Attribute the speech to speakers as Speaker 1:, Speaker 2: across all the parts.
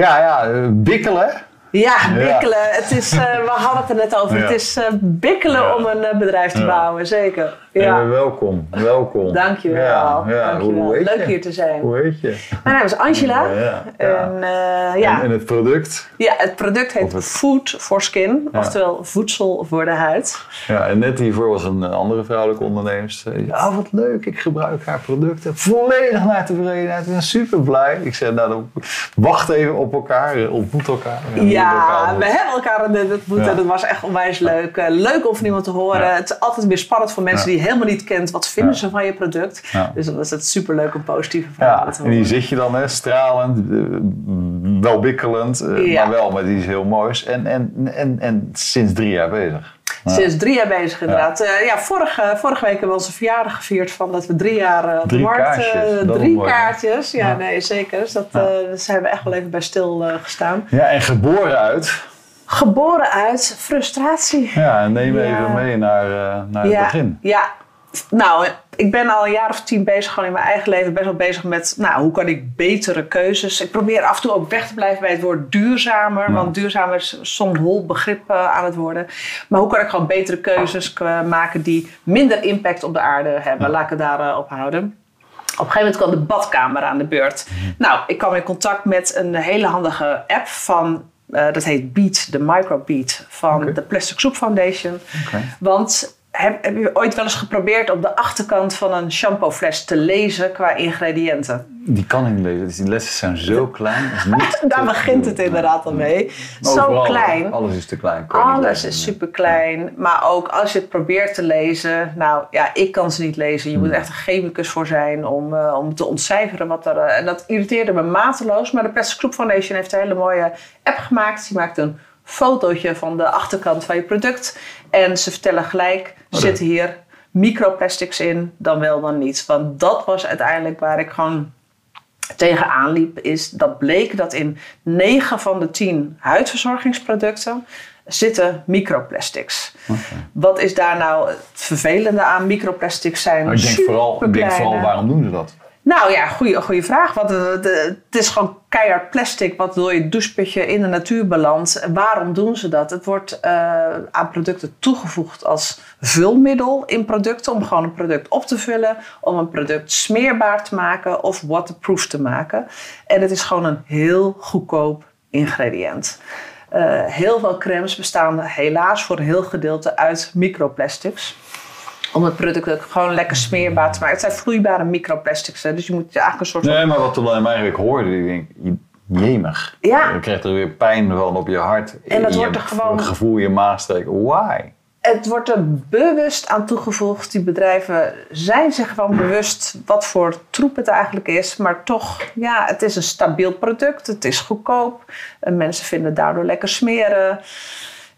Speaker 1: Ja, ja, eh, bikkelen.
Speaker 2: Ja, bikkelen. Het is, uh, we hadden het er net over.
Speaker 1: Ja.
Speaker 2: Het is uh, bikkelen
Speaker 1: Ja.
Speaker 2: om een bedrijf te bouwen, zeker.
Speaker 1: Ja. Welkom, welkom.
Speaker 2: Dankjewel.
Speaker 1: Ja, ja.
Speaker 2: Dankjewel.
Speaker 1: Hoe heet
Speaker 2: Leuk
Speaker 1: je?
Speaker 2: hier te zijn.
Speaker 1: Hoe heet je?
Speaker 2: Mijn naam is Angela.
Speaker 1: Ja, ja.
Speaker 2: En, eh, ja.
Speaker 1: En, en het product?
Speaker 2: ja, het product heet
Speaker 1: het-
Speaker 2: Food for Skin, oftewel voedsel voor de huid.
Speaker 1: Ja, en net hiervoor was een eh, andere vrouwelijke ondernemer. Ze zei, ja, wat leuk, ik gebruik haar producten. Volledig naar tevredenheid. Ik ben super blij. Ik zei, nou, dan wacht even op elkaar, eh, ontmoet elkaar.
Speaker 2: Ja,
Speaker 1: elkaar
Speaker 2: we hebben elkaar net ontmoet en dat was echt onwijs leuk. Leuk om van iemand te horen. Het is altijd weer spannend voor mensen die helemaal niet kent. Wat vinden ze van je product? Dus dan is het super leuk om positieve
Speaker 1: Ja,
Speaker 2: te
Speaker 1: en
Speaker 2: horen.
Speaker 1: die zit je dan, hè, stralend, eh, wel bikkelend, eh, maar wel met iets heel moois. En, en, en, en sinds drie jaar bezig. Ja.
Speaker 2: Sinds drie jaar bezig inderdaad. Ja, ja vorige, vorige week hebben we onze verjaardag gevierd van dat we drie jaar eh, op
Speaker 1: Drie
Speaker 2: de markt...
Speaker 1: kaartjes,
Speaker 2: eh, drie kaartjes, ja,
Speaker 1: Ja.
Speaker 2: nee zeker. Dus dat, eh, daar zijn we echt wel even bij stil eh, gestaan.
Speaker 1: Ja, en geboren uit.
Speaker 2: Geboren uit frustratie.
Speaker 1: Ja, en neem
Speaker 2: Ja.
Speaker 1: even mee naar, eh, naar het begin.
Speaker 2: Ja, nou, ik ben al een jaar of tien bezig, gewoon in mijn eigen leven, best wel bezig met, nou, hoe kan ik betere keuzes. Ik probeer af en toe ook weg te blijven bij het woord duurzamer,
Speaker 1: Ja.
Speaker 2: want duurzamer is zo'n hol begrip eh, aan het worden. Maar hoe kan ik gewoon betere keuzes eh, maken die minder impact op de aarde hebben?
Speaker 1: Ja.
Speaker 2: Laat ik het daarop op houden. Op een gegeven moment kwam de badkamer aan de beurt. Nou, ik kwam in contact met een hele handige app van, eh, dat heet Beat, de Microbeat van de Plastic Soup Foundation. Want heb, heb je ooit wel eens geprobeerd op de achterkant van een shampoofles te lezen qua ingrediënten?
Speaker 1: Die kan ik niet lezen. Dus die lessen zijn zo klein.
Speaker 2: Daar begint het inderdaad al mee. Zo
Speaker 1: Overal,
Speaker 2: klein.
Speaker 1: Alles is te klein.
Speaker 2: Alles is super klein. Maar ook als je het probeert te lezen. Nou ja, ik kan ze niet lezen. Je moet er echt een chemicus voor zijn om, eh, om te ontcijferen wat er. eh, en dat irriteerde me mateloos. Maar de Plastic Group Foundation heeft een hele mooie app gemaakt. Die maakt een fotootje van de achterkant van je product. En ze vertellen gelijk:
Speaker 1: Oh,
Speaker 2: zitten hier microplastics in, dan wel dan niet. Want dat was uiteindelijk waar ik gewoon tegenaan liep, is dat bleek dat in 9 van de 10 huidverzorgingsproducten zitten microplastics.
Speaker 1: Oké.
Speaker 2: Wat is daar nou het vervelende aan? Microplastics zijn
Speaker 1: Maar ik denk, vooral, ik denk vooral, waarom doen ze dat?
Speaker 2: Nou ja, goede, vraag. Want eh, het is gewoon keihard plastic wat door je doucheputje in de natuur belandt. Waarom doen ze dat? Het wordt eh, aan producten toegevoegd als vulmiddel in producten. Om gewoon een product op te vullen. Om een product smeerbaar te maken of waterproof te maken. En het is gewoon een heel goedkoop ingrediënt. Eh, heel veel crèmes bestaan helaas voor een heel gedeelte uit microplastics om het product ook gewoon lekker smeerbaar te maken. Het zijn vloeibare microplastics, hè, dus je moet eigenlijk een soort van...
Speaker 1: Nee, maar wat mij eigenlijk hoorde, ik denk, jemig.
Speaker 2: Ja.
Speaker 1: Je krijgt er weer pijn van op je hart.
Speaker 2: En dat
Speaker 1: in
Speaker 2: wordt
Speaker 1: je
Speaker 2: er gewoon-
Speaker 1: gevoel in je maagstreek. Why?
Speaker 2: Het wordt er bewust aan toegevoegd. Die bedrijven zijn zich gewoon bewust wat voor troep het eigenlijk is. Maar toch, ja, het is een stabiel product. Het is goedkoop. En mensen vinden daardoor lekker smeren.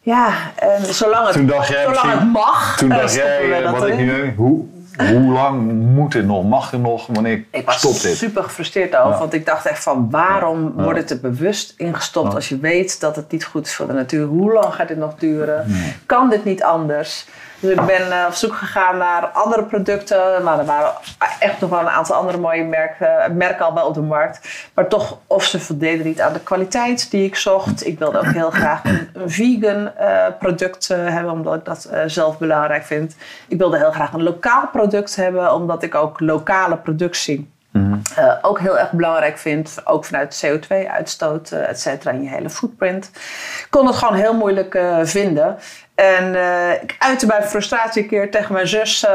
Speaker 2: Ja, en zolang het,
Speaker 1: Toen dacht jij
Speaker 2: zolang het mag,
Speaker 1: Toen
Speaker 2: eh,
Speaker 1: dacht jij,
Speaker 2: dat
Speaker 1: wat ik nu, hoe, hoe lang moet dit nog? Mag dit nog? Wanneer
Speaker 2: Ik was
Speaker 1: stopt dit?
Speaker 2: super gefrustreerd over,
Speaker 1: Ja.
Speaker 2: want ik dacht echt van waarom
Speaker 1: Ja.
Speaker 2: wordt het er bewust ingestopt
Speaker 1: Ja.
Speaker 2: als je weet dat het niet goed is voor de natuur? Hoe lang gaat dit nog duren? Kan dit niet anders? Dus ik ben eh, op zoek gegaan naar andere producten, maar er waren echt nog wel een aantal andere mooie merken, merken al wel op de markt. Maar toch, of ze voldeden niet aan de kwaliteit die ik zocht. Ik wilde ook heel graag een, vegan eh, product eh, hebben, omdat ik dat zelf belangrijk vind. Ik wilde heel graag een lokaal product hebben, omdat ik ook lokale productie
Speaker 1: Mhm.
Speaker 2: ook heel erg belangrijk vind, ook vanuit CO2-uitstoot, eh et cetera, in je hele footprint. Ik kon het gewoon heel moeilijk vinden. En eh, ik uitte mijn frustratie een keer tegen mijn zus eh,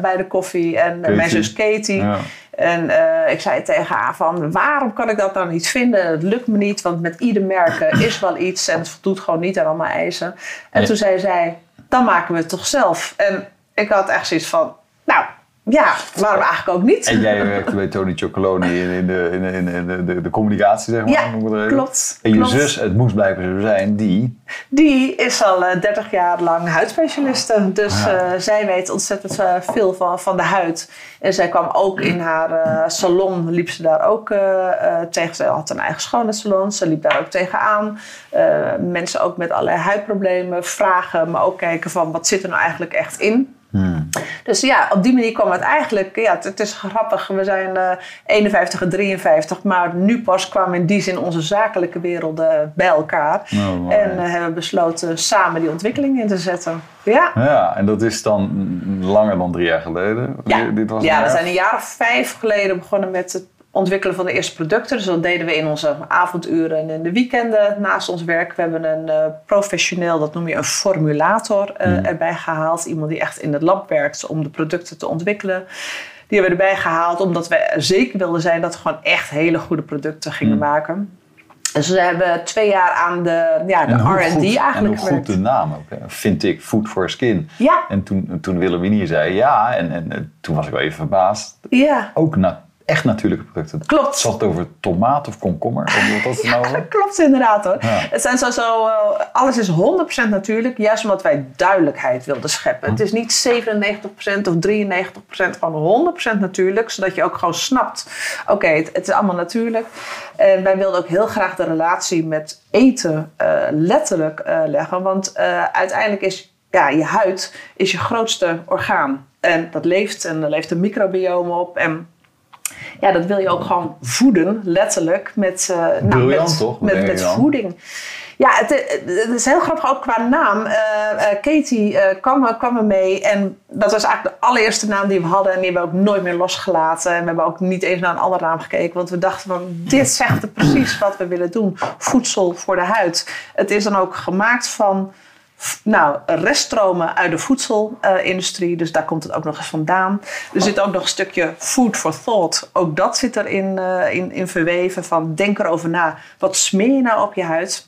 Speaker 2: bij de koffie en eh, mijn zus Katie.
Speaker 1: Ja.
Speaker 2: En ik zei tegen haar van, waarom kan ik dat nou niet vinden? Het lukt me niet, want met ieder merk is wel iets en het voldoet gewoon niet aan al mijn eisen. En
Speaker 1: Nee.
Speaker 2: toen zei zij, dan maken we het toch zelf. En ik had echt zoiets van, nou ja, waarom eigenlijk ook niet?
Speaker 1: En jij werkte bij Tony Chocoloni in, in, de, in, in, in de, de, communicatie, zeg maar.
Speaker 2: Ja,
Speaker 1: het
Speaker 2: klopt,
Speaker 1: En je
Speaker 2: klopt.
Speaker 1: zus, het moest blijkbaar zo zijn, die...
Speaker 2: Die is al eh, 30 jaar lang huidspecialiste. Dus
Speaker 1: Ja.
Speaker 2: eh, zij weet ontzettend eh, veel van, van de huid. En zij kwam ook in haar eh, salon, liep ze daar ook eh, eh, tegen. Ze had een eigen schoonheidssalon, ze liep daar ook tegenaan. Eh mensen ook met allerlei huidproblemen vragen, maar ook kijken van wat zit er nou eigenlijk echt in. Dus ja, op die manier kwam het eigenlijk... Ja, het, het is grappig. We zijn eh 51 en 53. Maar nu pas kwamen in die zin onze zakelijke werelden bij elkaar.
Speaker 1: Oh,
Speaker 2: en eh, hebben besloten samen die ontwikkeling in te zetten. Ja.
Speaker 1: Ja, en dat is dan langer dan drie jaar geleden.
Speaker 2: Ja,
Speaker 1: Dit was
Speaker 2: ja we
Speaker 1: jaar-
Speaker 2: zijn een jaar of vijf geleden begonnen met het ontwikkelen van de eerste producten. Dus dat deden we in onze avonduren en in de weekenden naast ons werk. We hebben een eh, professioneel, dat noem je een formulator, eh,
Speaker 1: Hmm.
Speaker 2: erbij gehaald. Iemand die echt in het lab werkt om de producten te ontwikkelen. Die hebben we erbij gehaald omdat we zeker wilden zijn dat we gewoon echt hele goede producten gingen
Speaker 1: Hmm.
Speaker 2: maken. Dus we hebben twee jaar aan de, ja, de R&D
Speaker 1: goed- En
Speaker 2: eigenlijk
Speaker 1: hoe goed de naam ook, hè, vind ik, Food for Skin.
Speaker 2: Ja,
Speaker 1: En toen, toen Willemini zei ja, en, en eh, toen was ik wel even verbaasd.
Speaker 2: ja,
Speaker 1: Ook na, echt natuurlijke producten.
Speaker 2: klopt.
Speaker 1: Zat het over tomaat of komkommer? Of wat was het nou?
Speaker 2: Dat klopt inderdaad hoor.
Speaker 1: Ja.
Speaker 2: Het zijn sowieso, eh, alles is 100% natuurlijk, juist omdat wij duidelijkheid wilden scheppen. Het is niet 97% of 93%, gewoon 100% natuurlijk, zodat je ook gewoon snapt, oké, het, het is allemaal natuurlijk. En wij wilden ook heel graag de relatie met eten eh, letterlijk eh, leggen, want uiteindelijk is ja, je huid is je grootste orgaan. En dat leeft en er leeft een microbiome op en ja, dat wil je ook gewoon voeden, letterlijk, met, eh, nou, met,
Speaker 1: toch?
Speaker 2: Met, voeding. Ja, het, het is heel grappig ook qua naam. Eh, eh, Katie eh, kwam, kwam er mee en dat was eigenlijk de allereerste naam die we hadden. En die hebben we ook nooit meer losgelaten. En we hebben ook niet eens naar een andere naam gekeken. Want we dachten van, dit zegt er precies wat we willen doen. Voedsel voor de huid. Het is dan ook gemaakt van... Nou, reststromen uit de voedselindustrie, dus daar komt het ook nog eens vandaan. Er zit ook nog een stukje food for thought. Ook dat zit erin in, in, in verweven van denk erover na. Wat smeer je nou op je huid?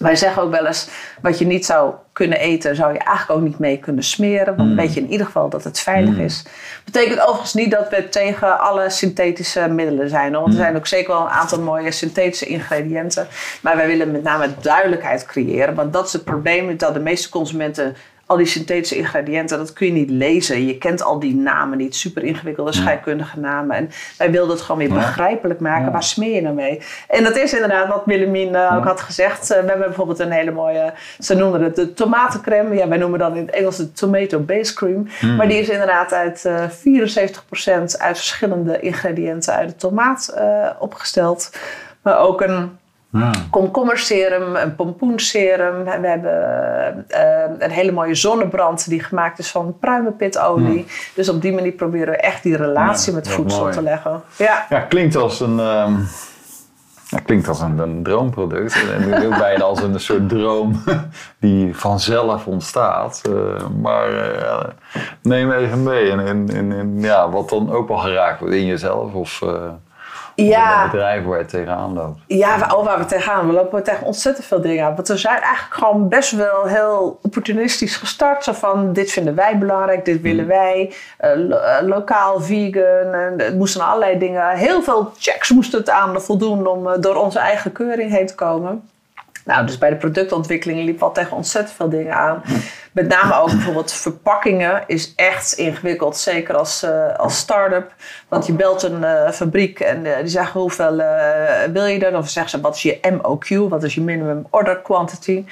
Speaker 2: Wij zeggen ook wel eens, wat je niet zou kunnen eten, zou je eigenlijk ook niet mee kunnen smeren. Want weet je in ieder geval dat het veilig is. Betekent overigens niet dat we tegen alle synthetische middelen zijn. hoor. Want er zijn ook zeker wel een aantal mooie synthetische ingrediënten. Maar wij willen met name duidelijkheid creëren. Want dat is het probleem, dat de meeste consumenten al die synthetische ingrediënten, dat kun je niet lezen. Je kent al die namen niet, super ingewikkelde scheikundige namen. En wij wilden het gewoon weer begrijpelijk maken.
Speaker 1: Ja.
Speaker 2: Waar smeer je nou mee? En dat is inderdaad wat Willemien eh, ook had gezegd. Eh, we hebben bijvoorbeeld een hele mooie, ze noemden het de tomatencreme. Ja, wij noemen dan in het Engels de tomato base cream. Maar die is inderdaad uit eh 74% uit verschillende ingrediënten uit de tomaat eh, opgesteld. Maar ook een
Speaker 1: Ja.
Speaker 2: komkommerserum, een pompoenserum. We hebben eh, een hele mooie zonnebrand die gemaakt is van pruimenpitolie. Dus op die manier proberen we echt die relatie
Speaker 1: Ja,
Speaker 2: met voedsel
Speaker 1: mooi.
Speaker 2: te leggen. Ja.
Speaker 1: Ja, klinkt als een, ehm, ja, klinkt als een, een droomproduct. En ook bijna als een soort droom die vanzelf ontstaat. Eh, maar eh, neem even mee. En, en, en, en ja, wat dan ook wel geraakt wordt in jezelf of, eh,
Speaker 2: Ja.
Speaker 1: het bedrijf waar je tegenaan loopt.
Speaker 2: Ja, waar, oh, waar we tegenaan. We lopen tegen ontzettend veel dingen aan. Want we zijn eigenlijk gewoon best wel heel opportunistisch gestart. Zo van, dit vinden wij belangrijk, dit willen wij. Eh, lo- eh, lokaal, vegan. En het moesten allerlei dingen. Heel veel checks moesten het aan voldoen om eh, door onze eigen keuring heen te komen. Nou, dus bij de productontwikkeling liep al tegen ontzettend veel dingen aan. Met name ook bijvoorbeeld verpakkingen is echt ingewikkeld. Zeker als, eh, als start-up. Want je belt een eh, fabriek en eh, die zeggen hoeveel wil je er? Dan zeggen ze wat is je MOQ? Wat is je minimum order quantity?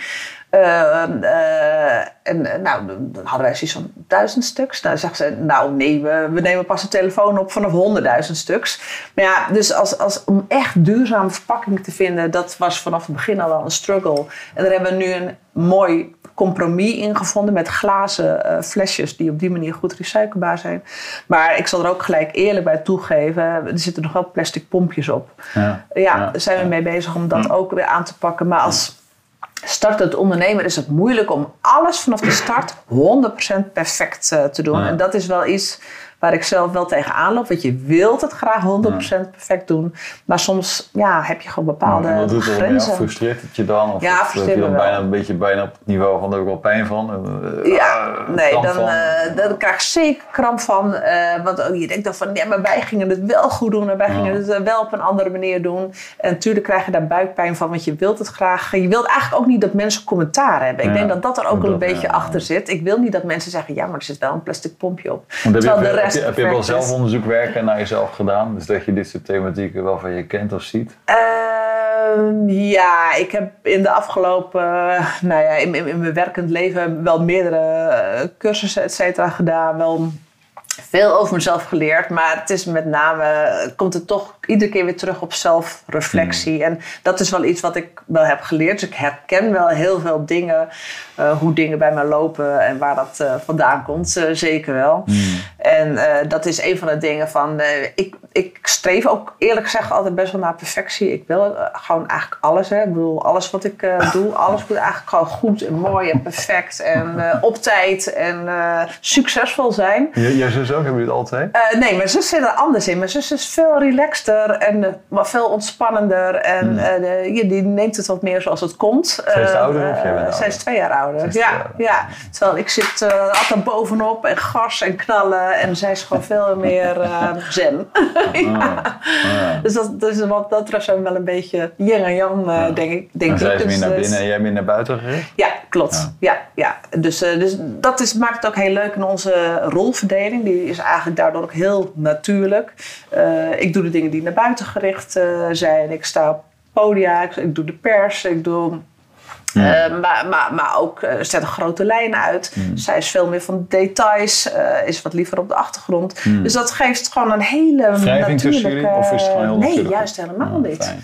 Speaker 2: Eh, eh, en eh, nou, dan hadden wij zoiets van duizend stuks. Nou, dan zeggen ze, nou nee, we, we nemen pas de telefoon op vanaf honderdduizend stuks. Maar ja, dus als, als, om echt duurzame verpakking te vinden, dat was vanaf het begin al wel een struggle. En daar hebben we nu een mooi compromis in gevonden met glazen eh, flesjes die op die manier goed recyclebaar zijn. Maar ik zal er ook gelijk eerlijk bij toegeven, er zitten nog wel plastic pompjes op.
Speaker 1: Ja.
Speaker 2: Ja,
Speaker 1: Ja.
Speaker 2: daar zijn we mee bezig om dat ook weer aan te pakken. Maar als startend ondernemer is het moeilijk om alles vanaf de start 100% perfect eh, te doen.
Speaker 1: Ja.
Speaker 2: En dat is wel iets waar ik zelf wel tegenaan loop. Want je wilt het graag 100% perfect doen. Maar soms ja, heb je gewoon bepaalde
Speaker 1: wat doet het ermee af?
Speaker 2: grenzen.
Speaker 1: Frustreert het je dan? Of
Speaker 2: Ja, frustreert
Speaker 1: je dan bijna een beetje bijna op het niveau van daar heb ik wel pijn van? Eh,
Speaker 2: Ja,
Speaker 1: eh,
Speaker 2: nee, dan,
Speaker 1: van?
Speaker 2: eh, dan krijg ik zeker kramp van. eh, want je denkt dan van, ja, maar wij gingen het wel goed doen. En wij gingen het eh, wel op een andere manier doen. En natuurlijk krijg je daar buikpijn van, want je wilt het graag. Je wilt eigenlijk ook niet dat mensen commentaar hebben. Ik
Speaker 1: Ja,
Speaker 2: denk dat dat er ook wel een
Speaker 1: dat,
Speaker 2: beetje
Speaker 1: ja.
Speaker 2: achter zit. Ik wil niet dat mensen zeggen, ja, maar er zit wel een plastic pompje op. Terwijl de
Speaker 1: heb je, heb je wel
Speaker 2: perfect is.
Speaker 1: zelfonderzoek werken naar jezelf gedaan? Dus dat je dit soort thematieken wel van je kent of ziet?
Speaker 2: Ehm, ja, ik heb in de afgelopen, eh, nou ja, in, in, in mijn werkend leven wel meerdere eh, cursussen, et cetera, gedaan. Wel veel over mezelf geleerd, maar het is met name, komt het toch iedere keer weer terug op zelfreflectie. En dat is wel iets wat ik wel heb geleerd. Dus ik herken wel heel veel dingen, eh, hoe dingen bij me lopen en waar dat eh, vandaan komt, eh, zeker wel. En dat is een van de dingen van, ik, ik streef ook eerlijk gezegd altijd best wel naar perfectie. Ik wil gewoon eigenlijk alles. Hè. Ik bedoel, alles wat ik doe, alles moet eigenlijk gewoon goed en mooi en perfect en op tijd en succesvol zijn.
Speaker 1: Jij zus ook, hebben jullie het altijd?
Speaker 2: nee, mijn zus zit er anders in. Mijn zus is veel relaxter en uh, maar veel ontspannender. En hmm. uh, die neemt het wat meer zoals het komt.
Speaker 1: Zij is ouder of jij bent
Speaker 2: Zij is twee jaar ouder. Ja, ja. Terwijl ik zit altijd bovenop en gas en knallen. En zij is gewoon veel meer zen. ja. Ah, ah. Dus dat, dus wat dat betreft zijn we wel een beetje yin en yang, denk ik. Denk
Speaker 1: en zij is
Speaker 2: dus,
Speaker 1: meer naar binnen en jij meer naar buiten gericht?
Speaker 2: Ja, klopt. Ja. Ja, Dus, dus dat is, maakt het ook heel leuk in onze rolverdeling. Die is eigenlijk daardoor ook heel natuurlijk. ik doe de dingen die naar buiten gericht uh, zijn. Ik sta op podia, ik, doe de pers, ik doe. Uh, maar, maar, maar ook uh, zet een grote lijn uit. Mm. Zij is veel meer van details, is wat liever op de achtergrond. Mm. Dus dat geeft gewoon een hele
Speaker 1: Wrijving
Speaker 2: natuurlijke...
Speaker 1: tussen jullie? Of is het gewoon heel
Speaker 2: Nee, juist helemaal oh, niet. Fijn.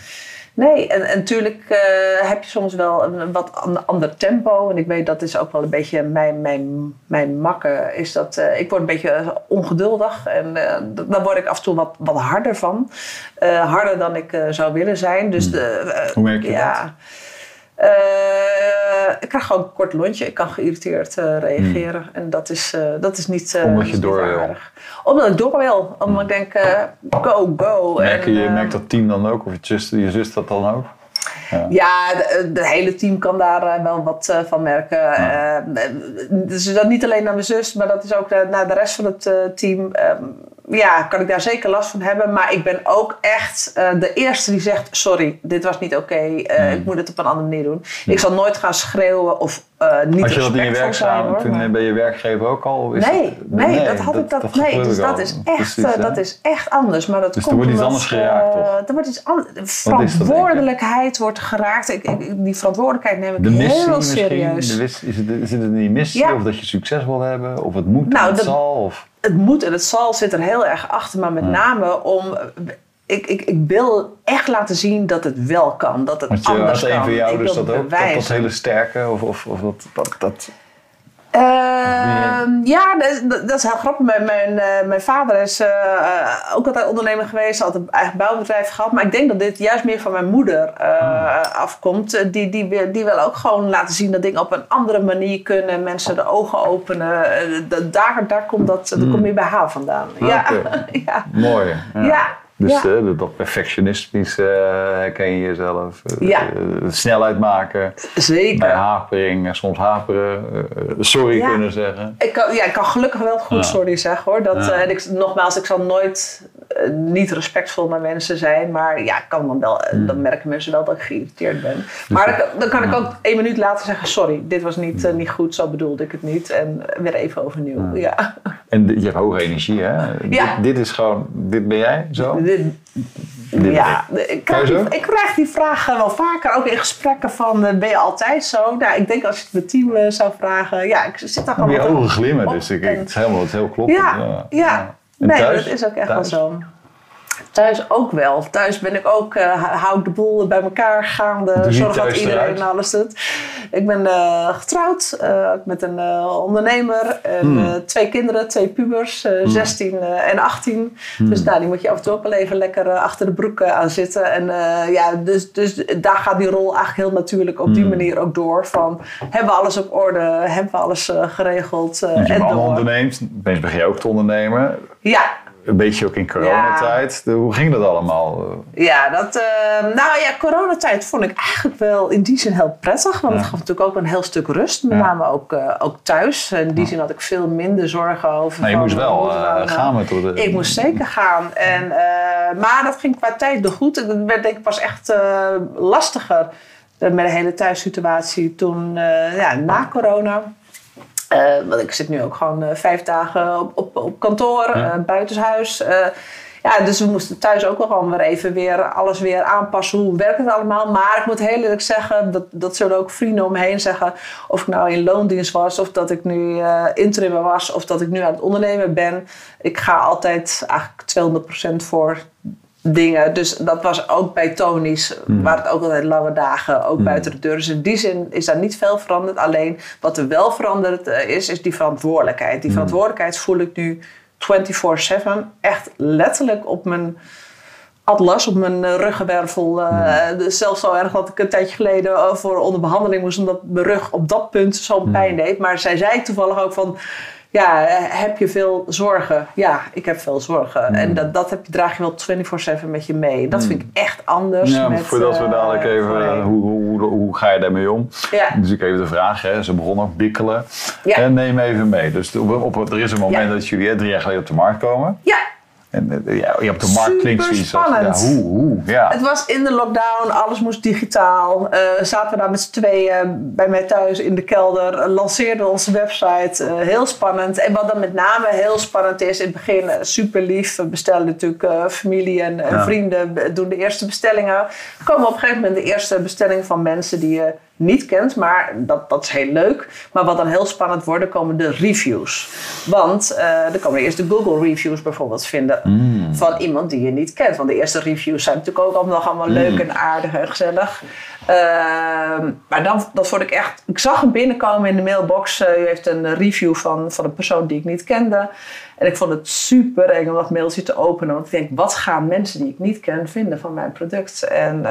Speaker 2: Nee, en, en natuurlijk uh, heb je soms wel een wat ander tempo. En ik weet dat is ook wel een beetje mijn, mijn, mijn makke. Is dat uh, ik word een beetje ongeduldig. En uh, daar word ik af en toe wat, wat harder van. harder dan ik zou willen zijn. Dus,
Speaker 1: hmm. Hoe merk je ja, dat?
Speaker 2: Uh, ik krijg gewoon een kort lontje. Ik kan geïrriteerd uh, reageren. Hmm. En dat is, uh, dat is niet,
Speaker 1: Omdat je door
Speaker 2: wil. Omdat ik door wil. Omdat ik denk, go, go.
Speaker 1: Merk je, en, merkt dat team dan ook? Of je zus, je zus dat dan ook?
Speaker 2: Ja, ja de, hele team kan daar wel wat van merken. Ja. dus dat niet alleen naar mijn zus, maar dat is ook naar de rest van het team. Ja, kan ik daar zeker last van hebben. Maar ik ben ook echt uh, de eerste die zegt: Sorry, dit was niet oké. Okay. Uh, mm. Ik moet het op een andere manier doen. Mm. Ik zal nooit gaan schreeuwen of uh, niet
Speaker 1: Had je dat in je werk samen toen nee. bij je werkgever ook al?
Speaker 2: Is nee, het, nee, nee, dat had ik dat, dat nee. Dus dat is, echt, Precies, dat is echt anders. Maar dat
Speaker 1: dus
Speaker 2: komt
Speaker 1: er wordt iets anders geraakt, toch?
Speaker 2: Er wordt iets anders. Verantwoordelijkheid wordt geraakt. Ik, ik, die verantwoordelijkheid neem ik
Speaker 1: de missie
Speaker 2: heel serieus.
Speaker 1: De, is, het, is het in die missie? Ja. Of dat je succes wil hebben? Of het moet nou, het de, zal? Of?
Speaker 2: het moet en het zal zit er heel erg achter, maar met name om. Ik, ik, ik wil echt laten zien dat het wel kan, dat het Want je, anders kan.
Speaker 1: een van jou dus dat ook, dat, dat hele sterke of, of, of dat, dat, dat
Speaker 2: uh, ja, dat, dat, is heel grappig. Mijn, mijn, uh, mijn vader is uh, ook altijd ondernemer geweest, had een eigen bouwbedrijf gehad. Maar ik denk dat dit juist meer van mijn moeder uh, afkomt. Die, die, die wil ook gewoon laten zien dat dingen op een andere manier kunnen. Mensen de ogen openen. daar, daar komt dat, dat komt meer bij haar vandaan. Ja. ja.
Speaker 1: Mooi.
Speaker 2: ja. ja.
Speaker 1: Dus ja. uh, dat perfectionistisch uh, herken je jezelf. Uh, ja. snelheid maken.
Speaker 2: Zeker.
Speaker 1: Bij hapering, soms haperen. sorry ja. kunnen zeggen.
Speaker 2: Ik kan, ja, ik kan gelukkig wel goed sorry zeggen hoor. Dat, en ik, nogmaals, ik zal nooit niet respectvol naar mensen zijn. Maar ja, kan dan wel, hmm. dan merken mensen wel dat ik geïrriteerd ben. Dus maar dan, dan, kan ik ook één minuut later zeggen: sorry, dit was niet, hmm. niet goed, zo bedoelde ik het niet. En weer even overnieuw. Ja.
Speaker 1: En je hebt hoge energie, hè? Dit, dit, is gewoon, dit ben jij zo?
Speaker 2: ja, ik krijg, die, ik krijg, die vraag wel vaker, ook in gesprekken van, uh, ben je altijd zo? Nou, ik denk als je het mijn team uh, zou vragen, ja, ik zit daar gewoon
Speaker 1: Je ogen glimmen, dus ik, het is helemaal, het heel kloppend.
Speaker 2: Ja, ja. ja. nee, thuis? dat is ook echt thuis? wel zo. Thuis ook wel. Thuis ben ik ook, uh, hou ik de boel bij elkaar gaande. Zorg dat iedereen alles doet. Ik ben uh, getrouwd uh, met een ondernemer. En, hmm. twee kinderen, twee pubers, hmm. 16 en 18. Hmm. Dus nou, die moet je af en toe ook wel even lekker achter de broek aan zitten. En ja, dus, dus daar gaat die rol eigenlijk heel natuurlijk op die manier ook door. Van, hebben we alles op orde? Hebben we alles geregeld?
Speaker 1: Dus je en allemaal onderneemt. begin je ook te ondernemen.
Speaker 2: Ja,
Speaker 1: een beetje ook in coronatijd. Ja. Hoe ging dat allemaal?
Speaker 2: Ja, dat, uh, nou ja, coronatijd vond ik eigenlijk wel in die zin heel prettig. Want het gaf natuurlijk ook een heel stuk rust. Met name ook, uh, ook thuis. In die zin had ik veel minder zorgen over.
Speaker 1: Maar je moest wel uh, gaan met de...
Speaker 2: Ik moest zeker gaan. En, maar dat ging qua tijd goed. Het werd denk ik pas echt lastiger met de hele thuissituatie toen ja, na corona. Uh, want ik zit nu ook gewoon uh, vijf dagen op, op, op kantoor, ja. uh, buitenshuis. ja, dus we moesten thuis ook wel gewoon weer even weer alles weer aanpassen. Hoe werkt het allemaal? Maar ik moet heel eerlijk zeggen, dat, dat zullen ook vrienden om me heen zeggen. Of ik nou in loondienst was, of dat ik nu uh, interim was, of dat ik nu aan het ondernemen ben. Ik ga altijd eigenlijk 200% voor dingen. Dus dat was ook bij Tony's, mm. waar het ook altijd lange dagen, ook mm. buiten de deur. Dus in die zin is daar niet veel veranderd. Alleen wat er wel veranderd eh, is, is die verantwoordelijkheid. Die mm. verantwoordelijkheid voel ik nu 24-7. Echt letterlijk op mijn atlas, op mijn uh, ruggenwervel. Uh, zelfs zo erg dat ik een tijdje geleden voor onder behandeling moest, omdat mijn rug op dat punt zo'n pijn deed. Maar zij zei toevallig ook van ja, heb je veel zorgen? Ja, ik heb veel zorgen. Hmm. En dat, dat heb je, draag je wel 24-7 met je mee. Dat vind ik hmm. echt anders.
Speaker 1: Ja, met, voordat we dadelijk even, uh, hoe, hoe, hoe, hoe, ga je daarmee om? Ja. Dus ik even de vraag, hè, ze begonnen bikkelen. Ja. En neem even mee. Dus op, op, er is een moment dat jullie drie jaar geleden op de markt komen.
Speaker 2: Ja.
Speaker 1: En eh, ja, op de markt klinkt zoiets
Speaker 2: spannend.
Speaker 1: ja, hoe, hoe, ja.
Speaker 2: Het was in de lockdown, alles moest digitaal. Uh, zaten we daar met z'n tweeën bij mij thuis in de kelder, lanceerden onze website. Uh, heel spannend. En wat dan met name heel spannend is, in het begin super lief. We bestellen natuurlijk familie en, en vrienden, doen de eerste bestellingen. komen op een gegeven moment de eerste bestellingen van mensen die je niet kent, maar dat, dat is heel leuk. Maar wat dan heel spannend wordt, komen de reviews. Want uh, er komen eerst de Google reviews bijvoorbeeld vinden mm. van iemand die je niet kent. Want de eerste reviews zijn natuurlijk ook allemaal, nog allemaal leuk mm. en aardig en gezellig. Uh, maar dan, dat vond ik echt. Ik zag hem binnenkomen in de mailbox. Uh, u heeft een review van, van een persoon die ik niet kende. En ik vond het super eng om dat mailtje te openen. Want ik denk, wat gaan mensen die ik niet ken vinden van mijn product? En uh,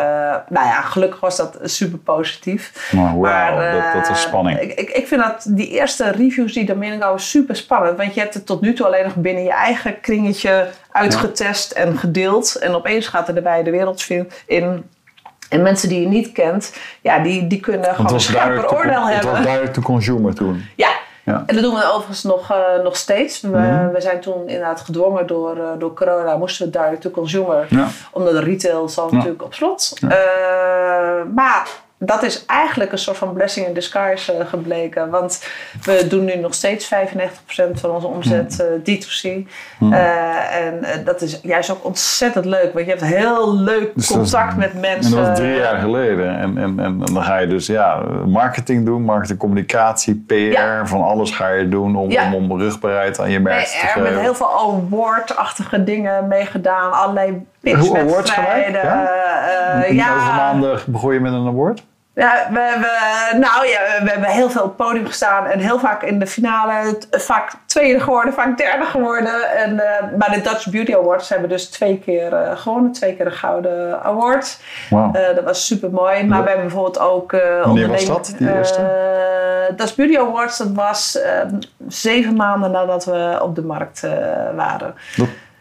Speaker 2: nou ja, gelukkig was dat super positief.
Speaker 1: Maar, wow, dat, dat is spanning.
Speaker 2: Ik, ik, ik, vind dat die eerste reviews die er binnenkomen super spannend. Want je hebt het tot nu toe alleen nog binnen je eigen kringetje uitgetest en gedeeld. En opeens gaat er de wereld in en mensen die je niet kent, ja, die, die kunnen gewoon een scherper oordeel hebben.
Speaker 1: Het was direct to consumer toen.
Speaker 2: Ja. Ja. En dat doen we overigens nog, uh, nog steeds. We, mm we, zijn toen inderdaad gedwongen door, uh, door corona, moesten we direct to consumer. Ja. Omdat de retail zal natuurlijk op slot. Uh, maar dat is eigenlijk een soort van blessing in disguise uh, gebleken. Want we doen nu nog steeds 95% van onze omzet uh, D2C. Hmm. Uh, en dat is juist ook ontzettend leuk. Want je hebt heel leuk dus contact met mensen.
Speaker 1: En dat was drie jaar geleden. En, en, en, dan ga je dus ja, marketing doen, marketingcommunicatie, PR. Van alles ga je doen om, ja. om, om rugbaarheid aan je merk te geven.
Speaker 2: met heel veel award-achtige dingen meegedaan. Allerlei
Speaker 1: pitchwedstrijden. Hoe awards gelijk? Ja? ja. Hoeveel maanden begon je met een award?
Speaker 2: Ja, we, we, nou ja, we hebben heel veel op het podium gestaan en heel vaak in de finale vaak tweede geworden, vaak derde geworden. En, uh, maar de Dutch Beauty Awards hebben dus twee keer uh, gewonnen, twee keer een gouden award. Wow. Uh, dat was super mooi. Maar we hebben bijvoorbeeld ook
Speaker 1: Wanneer was dat, die eerste?
Speaker 2: Dutch Beauty Awards, dat was zeven maanden nadat we op de markt waren.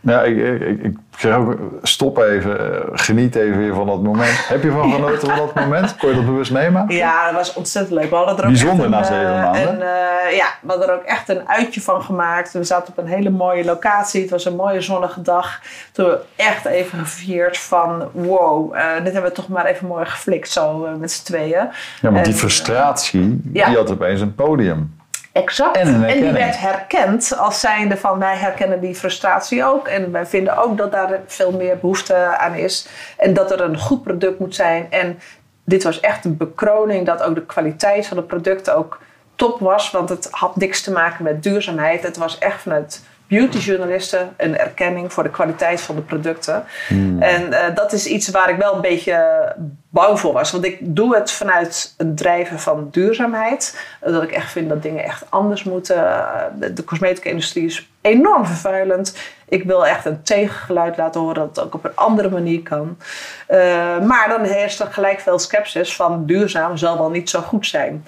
Speaker 1: Ja, ik, ik, ik zeg ook, stop even, eh, geniet even weer van dat moment. Heb je van genoten van dat moment? Kon je dat bewust meemaken?
Speaker 2: Ja, dat was ontzettend leuk. We hadden er ook
Speaker 1: Bijzonder na
Speaker 2: zeven
Speaker 1: eh, maanden.
Speaker 2: Een, uh, ja, we hadden er ook echt een uitje van gemaakt. We zaten op een hele mooie locatie. Het was een mooie zonnige dag. Toen we echt even gevierd van wow, uh, dit hebben we toch maar even mooi geflikt zo met z'n tweeën. Ja,
Speaker 1: want en, die frustratie, die had opeens een podium.
Speaker 2: Exact. En, en, die werd herkend als zijnde van wij herkennen die frustratie ook. En wij vinden ook dat daar veel meer behoefte aan is. En dat er een goed product moet zijn. En dit was echt een bekroning dat ook de kwaliteit van het product ook top was. Want het had niks te maken met duurzaamheid. Het was echt vanuit beautyjournalisten een erkenning voor de kwaliteit van de producten. En uh, dat is iets waar ik wel een beetje bang voor was. Want ik doe het vanuit het drijven van duurzaamheid. Dat ik echt vind dat dingen echt anders moeten. De cosmetica-industrie is enorm vervuilend. Ik wil echt een tegengeluid laten horen dat het ook op een andere manier kan. Uh, maar dan heerst er gelijk veel sceptisch van duurzaam zal wel niet zo goed zijn.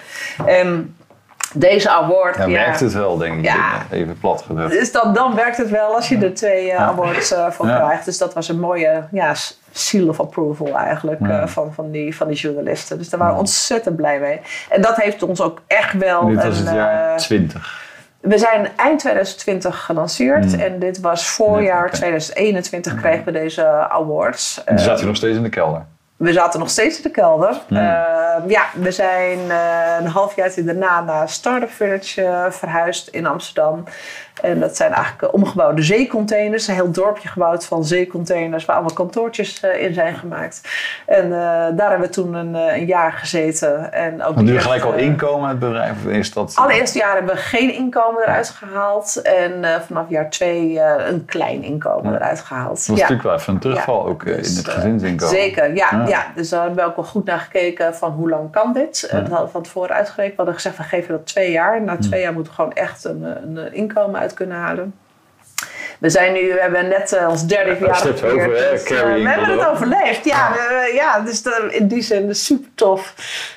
Speaker 2: Deze award.
Speaker 1: Ja, werkt het wel, denk ik. Ja. Even plat gedrukt.
Speaker 2: Dus dan, dan werkt het wel als je er twee uh, awards uh, voor krijgt. Dus dat was een mooie ja, seal of approval eigenlijk uh, van, van, die, van die journalisten. Dus daar waren we ontzettend blij mee. En dat heeft ons ook echt wel.
Speaker 1: dit was het jaar 20.
Speaker 2: We zijn eind 2020 gelanceerd hmm. en dit was voorjaar 2021 kregen we deze awards.
Speaker 1: En zat je nog steeds in de kelder?
Speaker 2: We zaten nog steeds in de kelder. Ja, ja we zijn een half jaar daarna naar Startup Village verhuisd in Amsterdam. En dat zijn eigenlijk omgebouwde zeecontainers. Een heel dorpje gebouwd van zeecontainers waar allemaal kantoortjes in zijn gemaakt. En daar hebben we toen een, een jaar gezeten. En ook
Speaker 1: nu gelijk al inkomen het bedrijf? Is dat...
Speaker 2: Allereerste jaar hebben we geen inkomen eruit gehaald. En vanaf jaar twee een klein inkomen eruit gehaald.
Speaker 1: Dat is natuurlijk wel even een terugval ook in
Speaker 2: Dus,
Speaker 1: het gezinsinkomen.
Speaker 2: Zeker, ja, ja. Dus daar hebben we ook wel goed naar gekeken van hoe lang kan dit. Dat hadden we van tevoren uitgerekend. We hadden gezegd, we geven dat twee jaar. Na twee jaar moeten we gewoon echt een, een inkomen uit kunnen halen. We zijn nu, we hebben net uh, ons derde jaar
Speaker 1: gevierd. Dus, uh,
Speaker 2: we hebben het overleefd. Ja, we, ja dus in die zin super tof.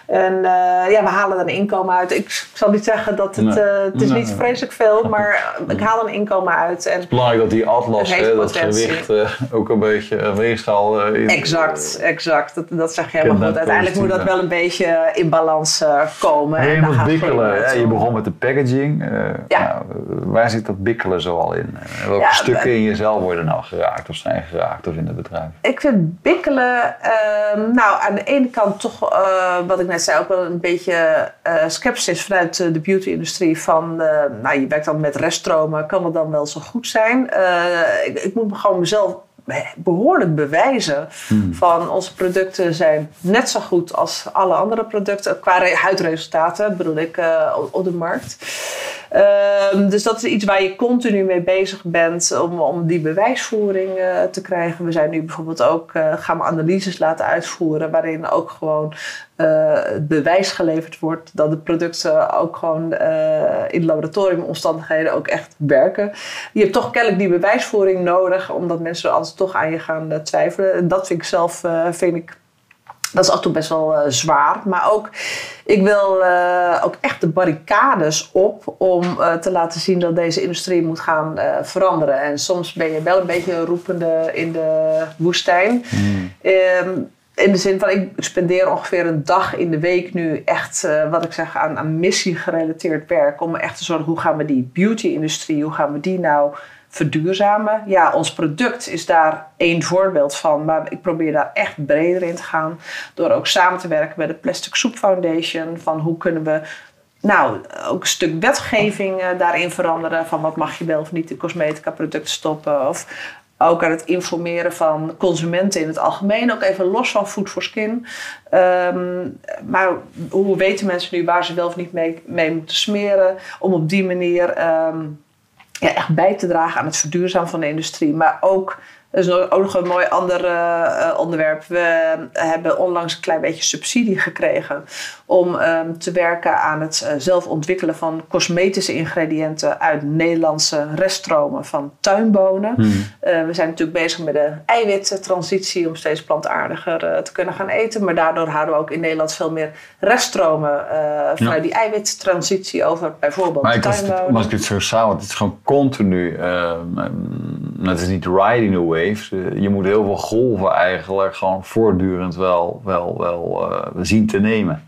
Speaker 2: En uh, ja, we halen er een inkomen uit. Ik zal niet zeggen dat het, nee. het is nee. niet vreselijk veel, maar ik haal een inkomen uit. En
Speaker 1: het is belangrijk dat die atlas, hè, dat gewicht ook een beetje weegschaal in.
Speaker 2: Exact, exact. Dat, dat zeg je helemaal goed. Uiteindelijk moet dat wel een beetje in balans komen.
Speaker 1: En je moet bikkelen. Ja, je begon met de packaging. ja. Nou, waar zit dat bikkelen zoal in? Welke ja, stukken in jezelf worden nou geraakt of zijn geraakt of in het bedrijf?
Speaker 2: Ik vind bikkelen, uh, nou aan de ene kant toch, uh, wat ik net zei, ook wel een beetje uh, sceptisch vanuit de beauty-industrie. Van, nou je werkt dan met reststromen, kan het dan wel zo goed zijn? Ik, ik, moet me gewoon mezelf behoorlijk bewijzen hmm. van onze producten zijn net zo goed als alle andere producten qua huidresultaten bedoel ik uh, op de markt. Um, dus dat is iets waar je continu mee bezig bent om, om die bewijsvoering uh, te krijgen. We zijn nu bijvoorbeeld ook, uh, gaan we analyses laten uitvoeren waarin ook gewoon uh, bewijs geleverd wordt dat de producten ook gewoon in laboratoriumomstandigheden ook echt werken. Je hebt toch kennelijk die bewijsvoering nodig, omdat mensen altijd toch aan je gaan twijfelen. En dat vind ik zelf, vind ik dat is af en toe best wel uh, zwaar. Maar ook, ik wil uh, ook echt de barricades op om uh, te laten zien dat deze industrie moet gaan veranderen. En soms ben je wel een beetje roepende in de woestijn. Mm. Um, in de zin van, ik spendeer ongeveer een dag in de week nu echt, wat ik zeg, aan, aan missie gerelateerd werk. Om echt te zorgen, hoe gaan we die beauty-industrie, hoe gaan we die nou verduurzamen. Ja, ons product is daar één voorbeeld van, maar ik probeer daar echt breder in te gaan. Door ook samen te werken met de Plastic Soup Foundation. Van hoe kunnen we nou, ook een stuk wetgeving daarin veranderen. Van wat mag je wel of niet in cosmetica producten stoppen. Of ook aan het informeren van consumenten in het algemeen. Ook even los van Food for Skin. Um, maar hoe weten mensen nu waar ze wel of niet mee, moeten smeren? Om op die manier... Um, ja, echt bij te dragen aan het verduurzamen van de industrie. Maar ook, dat is ook nog een mooi ander uh, onderwerp. We hebben onlangs een klein beetje subsidie gekregen om um, te werken aan het uh, zelf ontwikkelen van cosmetische ingrediënten uit Nederlandse reststromen van tuinbonen. Hmm. Uh, we zijn natuurlijk bezig met de eiwittransitie om steeds plantaardiger te kunnen gaan eten. Maar daardoor houden we ook in Nederland veel meer reststromen vanuit ja. die eiwittransitie over bijvoorbeeld
Speaker 1: maar
Speaker 2: tuinbonen.
Speaker 1: Maar als ik het zo samen, het is gewoon continu, het is niet riding a wave. Je moet heel veel golven eigenlijk gewoon voortdurend wel, wel, wel zien te nemen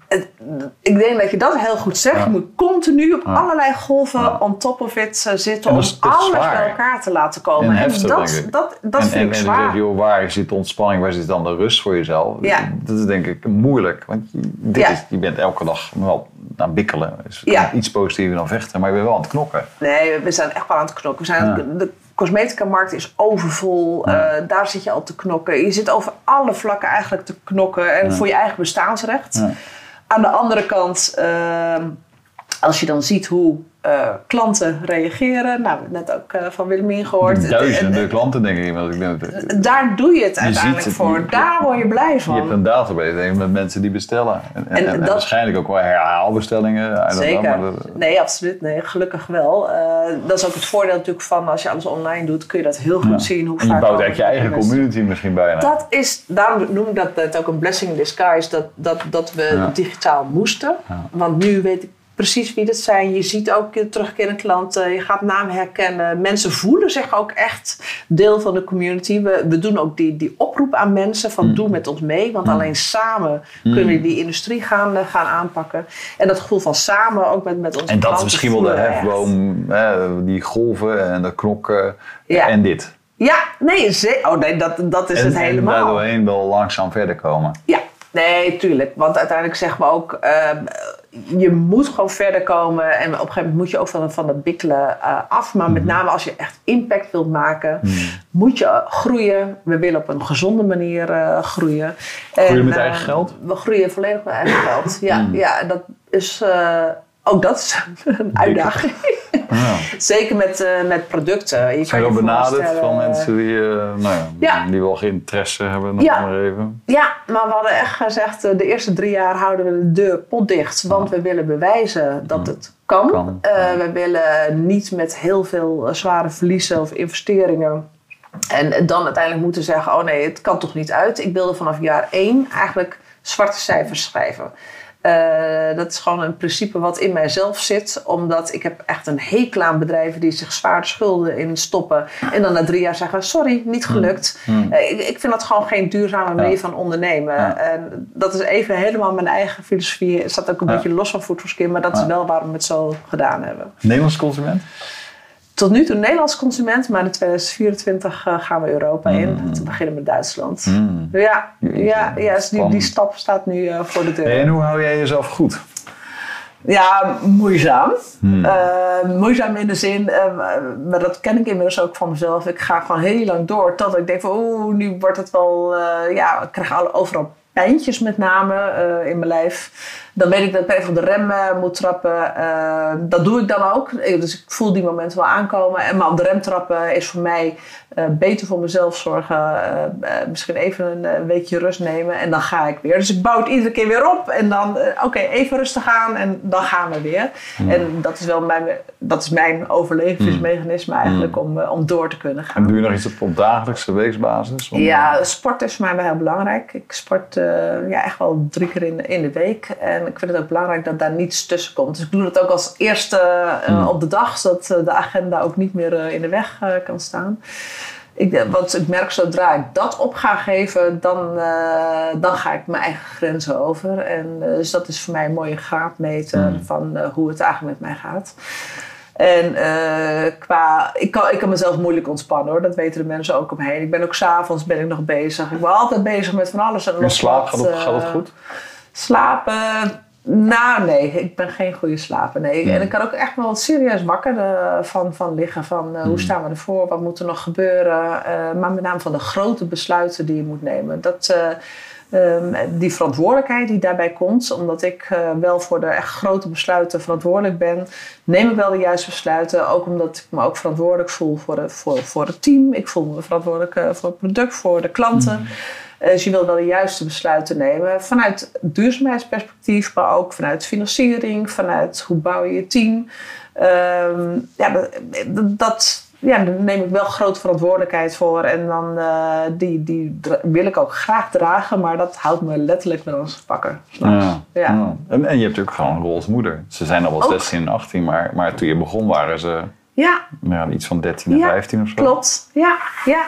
Speaker 2: ik denk dat je dat heel goed zegt. Ja. Je moet continu op ja. allerlei golven ja. on top of it uh, zitten om alles bij elkaar te laten komen.
Speaker 1: En, heftig,
Speaker 2: dat, dat, dat
Speaker 1: en,
Speaker 2: vind
Speaker 1: en,
Speaker 2: ik
Speaker 1: en
Speaker 2: zwaar.
Speaker 1: Zeg, joh, waar zit de ontspanning, waar zit dan de rust voor jezelf? Dat is denk ik moeilijk. Want dit is, je bent elke dag wel aan het bikkelen. Is iets positiever dan vechten, maar je bent wel aan het knokken.
Speaker 2: Nee, we zijn echt wel aan het knokken. We zijn de cosmetica-markt is overvol. Ja. Uh, daar zit je al te knokken. Je zit over alle vlakken eigenlijk te knokken. En voor je eigen bestaansrecht. Aan de andere kant, uh, als je dan ziet hoe uh, klanten reageren. Nou, net ook uh, van Willemien gehoord.
Speaker 1: Duizenden klanten, denk ik. Want ik denk,
Speaker 2: daar doe je het je uiteindelijk het, voor. Je, daar word je blij van.
Speaker 1: Je hebt een database met mensen die bestellen. En, en, en, en dat, waarschijnlijk ook wel herhaalbestellingen.
Speaker 2: Zeker. Dat, nee, absoluut. Nee, gelukkig wel. Uh, dat is ook het voordeel natuurlijk van als je alles online doet, kun je dat heel goed ja. zien. Hoe
Speaker 1: en je bouwt eigenlijk je eigen community misschien bijna.
Speaker 2: Dat is, daarom noem ik dat het ook een blessing in disguise. Dat, dat, dat we ja. digitaal moesten. Ja. Want nu weet ik precies wie dat zijn. Je ziet ook terugkerende klanten, je gaat naam herkennen. Mensen voelen zich ook echt deel van de community. We, we doen ook die, die oproep aan mensen van mm. doe met ons mee. Want mm. alleen samen mm. kunnen we die industrie gaan, uh, gaan aanpakken. En dat gevoel van samen ook met, met onze
Speaker 1: En dat is misschien wel de hefboom, hè, die golven en de knokken
Speaker 2: ja.
Speaker 1: en dit.
Speaker 2: Ja, nee, oh nee, dat, dat is
Speaker 1: en,
Speaker 2: het
Speaker 1: en
Speaker 2: helemaal.
Speaker 1: daardoorheen wel langzaam verder komen.
Speaker 2: Ja, nee, tuurlijk. Want uiteindelijk zeggen we ook, ehm, je moet gewoon verder komen. En op een gegeven moment moet je ook van, van dat bikkelen eh, af. Maar
Speaker 1: Mhm.
Speaker 2: met name als je echt impact wilt maken, moet je eh, groeien. We willen op een gezonde manier eh, groeien.
Speaker 1: Groeien
Speaker 2: En,
Speaker 1: met eigen geld?
Speaker 2: We groeien volledig met eigen geld. Ja,
Speaker 1: Mhm.
Speaker 2: ja en dat is... ook dat is een uitdaging.
Speaker 1: Ja.
Speaker 2: Zeker met, eh, met producten. Je
Speaker 1: Zijn
Speaker 2: kan
Speaker 1: we
Speaker 2: je
Speaker 1: benaderd van mensen die, eh, nou ja,
Speaker 2: Ja.
Speaker 1: die wel geen interesse hebben, nog
Speaker 2: Ja.
Speaker 1: maar even.
Speaker 2: Ja, maar we hadden echt gezegd, eh, de eerste drie jaar houden we de deur potdicht. Want we willen bewijzen dat het kan.
Speaker 1: Kan,
Speaker 2: we willen niet met heel veel zware verliezen of investeringen. En dan uiteindelijk moeten zeggen, oh nee, het kan toch niet uit. Ik wilde vanaf jaar één eigenlijk zwarte cijfers schrijven. Eh, dat is gewoon een principe wat in mijzelf zit. Omdat ik heb echt een hekel aan bedrijven die zich zwaar schulden in stoppen. En dan na drie jaar zeggen, sorry, niet gelukt.
Speaker 1: Hmm.
Speaker 2: Eh, ik, ik vind dat gewoon geen duurzame manier
Speaker 1: Ja.
Speaker 2: van ondernemen.
Speaker 1: Ja.
Speaker 2: En dat is even helemaal mijn eigen filosofie. Het staat ook een
Speaker 1: Ja.
Speaker 2: beetje los van Food for Skin. Maar dat is wel waarom we het zo gedaan hebben.
Speaker 1: Nederlands consument?
Speaker 2: Tot nu toe Nederlands consument. Maar in 2024 eh, gaan we Europa in.
Speaker 1: Mm.
Speaker 2: Te beginnen met Duitsland.
Speaker 1: Mm.
Speaker 2: Ja,
Speaker 1: Jeetje,
Speaker 2: ja, ja dus die, stap staat nu eh, voor de deur.
Speaker 1: En hoe hou jij jezelf goed?
Speaker 2: Ja, moeizaam.
Speaker 1: Hmm.
Speaker 2: Eh, moeizaam in de zin, maar dat ken ik inmiddels ook van mezelf. Ik ga gewoon heel lang door tot ik denk van oeh, nu wordt het wel, ja, ik krijg overal pijntjes met name in mijn lijf. Dan weet ik dat ik even op de rem eh, moet trappen. Eh, dat doe ik dan ook. Dus ik voel die momenten wel aankomen. En maar op de rem trappen is voor mij eh, beter voor mezelf zorgen. Misschien even een weekje rust nemen en dan ga ik weer. Dus ik bouw het iedere keer weer op. En dan, oké, even rustig aan en dan gaan we weer. En dat is wel mijn, dat is mijn overlevingsmechanisme eigenlijk om, om door te kunnen gaan.
Speaker 1: En doe je nog iets op, op dagelijkse weekbasis? Om-
Speaker 2: Ja, sport is voor mij wel heel belangrijk. Ik sport ja, echt wel drie keer in, in de week. En ik vind het ook belangrijk dat daar niets tussen komt. Dus ik doe dat ook als eerste eh,
Speaker 1: Hmm.
Speaker 2: op de dag, zodat eh, de agenda ook niet meer eh, in de weg kan staan. Ik, want ik merk zodra ik dat op ga geven, dan, dan ga ik mijn eigen grenzen over. En, dus dat is voor mij een mooie graadmeter
Speaker 1: Hmm.
Speaker 2: van hoe het eigenlijk met mij gaat. En qua, ik kan, ik kan mezelf moeilijk ontspannen hoor, dat weten de mensen ook omheen. Ik ben ook s'avonds ben ik nog bezig. Ik ben altijd bezig met van alles en nog
Speaker 1: slaap, gaat, het, gaat het goed?
Speaker 2: Slapen, nou nee, ik ben geen goede slaper. Nee. En ik kan ook echt wel serieus wakker eh, van, van liggen. Van eh, hoe staan we ervoor, wat moet er nog gebeuren. Eh, maar met name van de grote besluiten die je moet nemen. Dat, eh, ehm, die verantwoordelijkheid die daarbij komt, omdat ik wel voor de echt grote besluiten verantwoordelijk ben, neem ik wel de juiste besluiten. Ook omdat ik me ook verantwoordelijk voel voor, de, voor, voor het team. Ik voel me verantwoordelijk voor het product, voor de klanten. Eh, Dus je wil wel de juiste besluiten nemen vanuit duurzaamheidsperspectief, maar ook vanuit financiering, vanuit hoe bouw je je team. Ehm, ja, dat, dat, ja, daar neem ik wel grote verantwoordelijkheid voor en dan eh, die, die wil ik ook graag dragen, maar dat houdt me letterlijk wel eens wakker. s'nachts.
Speaker 1: Ja.
Speaker 2: Ja.
Speaker 1: ja. En, en je hebt ook gewoon een rol als moeder. Ze zijn al wel
Speaker 2: Ook.
Speaker 1: 16 en 18, maar, maar toen je begon waren ze
Speaker 2: Ja,
Speaker 1: ja, iets van 13 en
Speaker 2: Ja,
Speaker 1: 15 of zo.
Speaker 2: klopt. Ja, ja.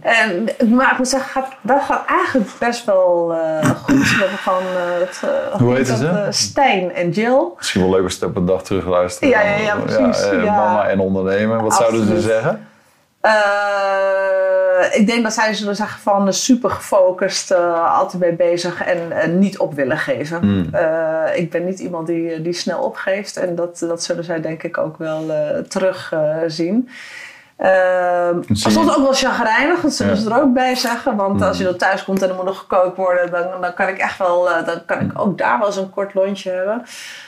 Speaker 2: En, maar ik moet zeggen, gaat, dat gaat eigenlijk best wel eh, goed. We hebben gewoon eh, het, eh,
Speaker 1: Hoe
Speaker 2: heet
Speaker 1: heten
Speaker 2: dat,
Speaker 1: ze?
Speaker 2: Stijn en Jill.
Speaker 1: Misschien wel leuk als je het op een dag terug luisteren.
Speaker 2: Ja, ja, ja, precies. Ja.
Speaker 1: Mama en ondernemen. Wat zouden ze zeggen?
Speaker 2: Ik denk dat zij zullen zeggen van super gefocust, altijd mee bezig en niet op willen geven.
Speaker 1: Mm.
Speaker 2: Eh, ik ben niet iemand die, die snel opgeeft en dat, dat zullen zij denk ik ook wel terugzien. Ehm
Speaker 1: Zie je-
Speaker 2: soms ook wel chagrijnig, dat zullen
Speaker 1: Ja.
Speaker 2: ze er ook bij zeggen. Want
Speaker 1: Mm.
Speaker 2: als je dan thuis komt en er moet nog gekookt worden, dan, dan kan ik echt wel, eh, dan kan ik ook daar wel eens een kort lontje hebben.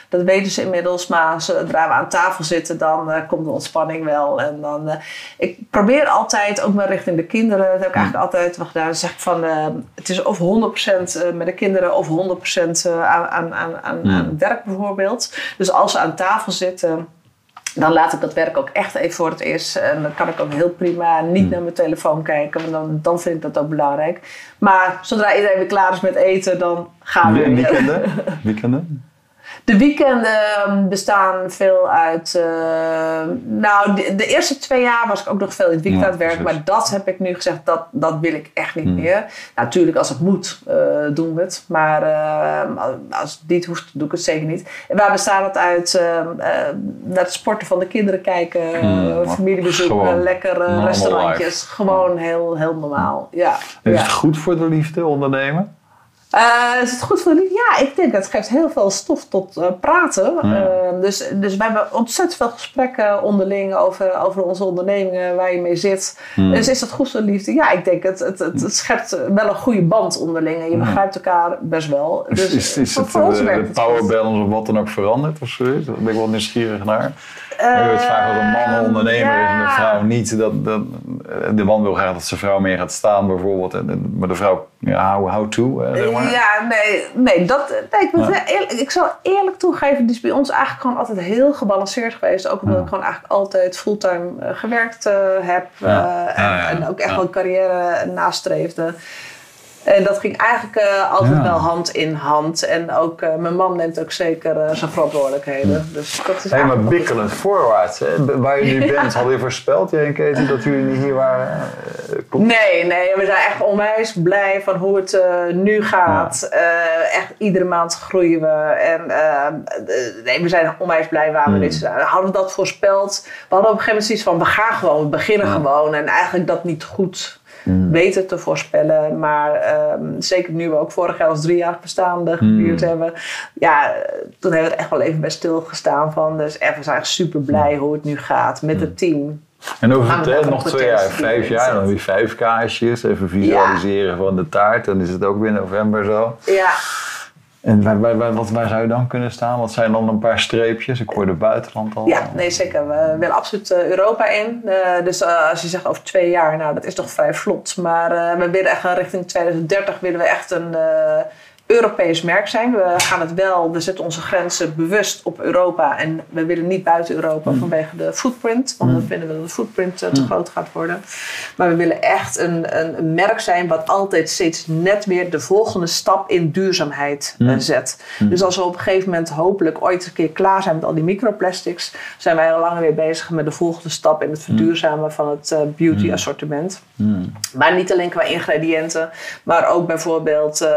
Speaker 2: Dat weten ze inmiddels, maar zodra we aan tafel zitten, dan eh, komt de ontspanning wel. En dan, eh, ik probeer altijd, ook maar richting de kinderen, dat heb ik eigenlijk altijd wel gedaan. Dan zeg ik van, het is of 100% met de kinderen of 100% aan, aan, aan, aan,
Speaker 1: Hmm.
Speaker 2: aan het werk bijvoorbeeld. Dus als ze aan tafel zitten, dan laat ik dat werk ook echt even voor het eerst. En dan kan ik ook heel prima niet
Speaker 1: Hmm.
Speaker 2: naar mijn telefoon kijken, want dan, dan vind ik dat ook belangrijk. Maar zodra iedereen weer klaar is met eten, dan gaan we
Speaker 1: En
Speaker 2: weer.
Speaker 1: weekenden? weekenden?
Speaker 2: De weekenden ehm, bestaan veel uit. eh, nou, de, de eerste twee jaar was ik ook nog veel in het weekend aan het werk. Maar dat heb ik nu gezegd, dat, dat wil ik echt niet
Speaker 1: Hmm.
Speaker 2: meer. Nou, natuurlijk, als het moet, eh, doen we het. Maar eh, als het niet hoeft, doe ik het zeker niet. En waar bestaat het uit? eh, eh, naar het sporten van de kinderen kijken,
Speaker 1: Hmm,
Speaker 2: familiebezoeken, lekkere restaurantjes.
Speaker 1: life.
Speaker 2: Gewoon heel, heel normaal. Ja.
Speaker 1: Is
Speaker 2: ja.
Speaker 1: het goed voor de liefde ondernemen?
Speaker 2: Eh, is het goed voor de liefde? Ja, ik denk dat het geeft heel veel stof tot eh, praten.
Speaker 1: Ja.
Speaker 2: Eh, dus, dus wij hebben ontzettend veel gesprekken onderling over, over onze ondernemingen, waar je mee zit.
Speaker 1: Hmm.
Speaker 2: Dus is dat goed voor de liefde? Ja, ik denk het, het, het, het schept wel een goede band onderling. En je
Speaker 1: Ja.
Speaker 2: begrijpt elkaar best wel. Dus
Speaker 1: is, het
Speaker 2: voor
Speaker 1: de, de power balance of wat dan ook veranderd of zoiets? Daar ben ik wel nieuwsgierig naar. Je
Speaker 2: Eh,
Speaker 1: weet vaak dat een man een ondernemer is en de
Speaker 2: ja.
Speaker 1: vrouw niet. Dat, dat, de man wil graag dat zijn vrouw meer gaat staan bijvoorbeeld. En, maar de vrouw, ja, how, how to, hè, zeg maar.
Speaker 2: Ja, nee, nee, dat, nee ik, moet
Speaker 1: Ja.
Speaker 2: wel eerlijk, ik zal eerlijk toegeven, het is bij ons eigenlijk gewoon altijd heel gebalanceerd geweest. Ook omdat
Speaker 1: Ja.
Speaker 2: ik gewoon eigenlijk altijd fulltime eh, gewerkt eh, heb eh, en,
Speaker 1: ja.
Speaker 2: en ook echt wel een carrière nastreefde. En dat ging eigenlijk eh, altijd
Speaker 1: Ja.
Speaker 2: wel hand in hand. En ook eh, mijn man neemt ook zeker eh, zijn verantwoordelijkheden. Dus dat is
Speaker 1: maar bikkelend voorwaarts. Hè? Waar je nu bent, had je voorspeld, jij en Katie, dat jullie niet hier waren?
Speaker 2: Nee, nee, we zijn echt onwijs blij van hoe het eh, nu gaat. Eh, echt iedere maand groeien we. En nee, we zijn onwijs blij waar we nu zijn. Hadden we dat voorspeld? We hadden op een gegeven moment zoiets van, we gaan gewoon, we beginnen
Speaker 1: Ja.
Speaker 2: gewoon. En eigenlijk dat niet goed
Speaker 1: Hmm.
Speaker 2: weten te voorspellen. Maar ehm, zeker nu we ook vorig jaar als driejarig bestaande gevierd
Speaker 1: Hmm.
Speaker 2: hebben. Ja, toen hebben we er echt wel even bij stilgestaan van. Dus we zijn echt super blij hoe het nu gaat met het team.
Speaker 1: En over het, hè,
Speaker 2: nog
Speaker 1: twee jaar, vijf jaar, dan
Speaker 2: inzetten.
Speaker 1: weer vijf kaasjes. Even visualiseren van de taart. Dan is het ook weer november zo.
Speaker 2: Ja,
Speaker 1: En waar, waar, wat, zou je dan kunnen staan? Wat zijn dan een paar streepjes? Ik hoorde buitenland al.
Speaker 2: Ja, nee zeker. We willen absoluut eh, Europa in. Eh, dus eh, als je zegt over twee jaar, nou dat is toch vrij vlot. Maar we willen echt richting 2030 willen we echt een Europees merk zijn. We gaan het wel, we zetten onze grenzen bewust op Europa. En we willen niet buiten Europa vanwege de footprint. Want dan vinden we dat de footprint eh, te groot gaat worden. Maar we willen echt een, een, een merk zijn wat altijd steeds net weer de volgende stap in duurzaamheid eh, zet. Dus als we op een gegeven moment hopelijk ooit een keer klaar zijn met al die microplastics, zijn wij al lang weer bezig met de volgende stap in het verduurzamen van het eh, beauty assortiment. Maar niet alleen qua ingrediënten, maar ook bijvoorbeeld eh,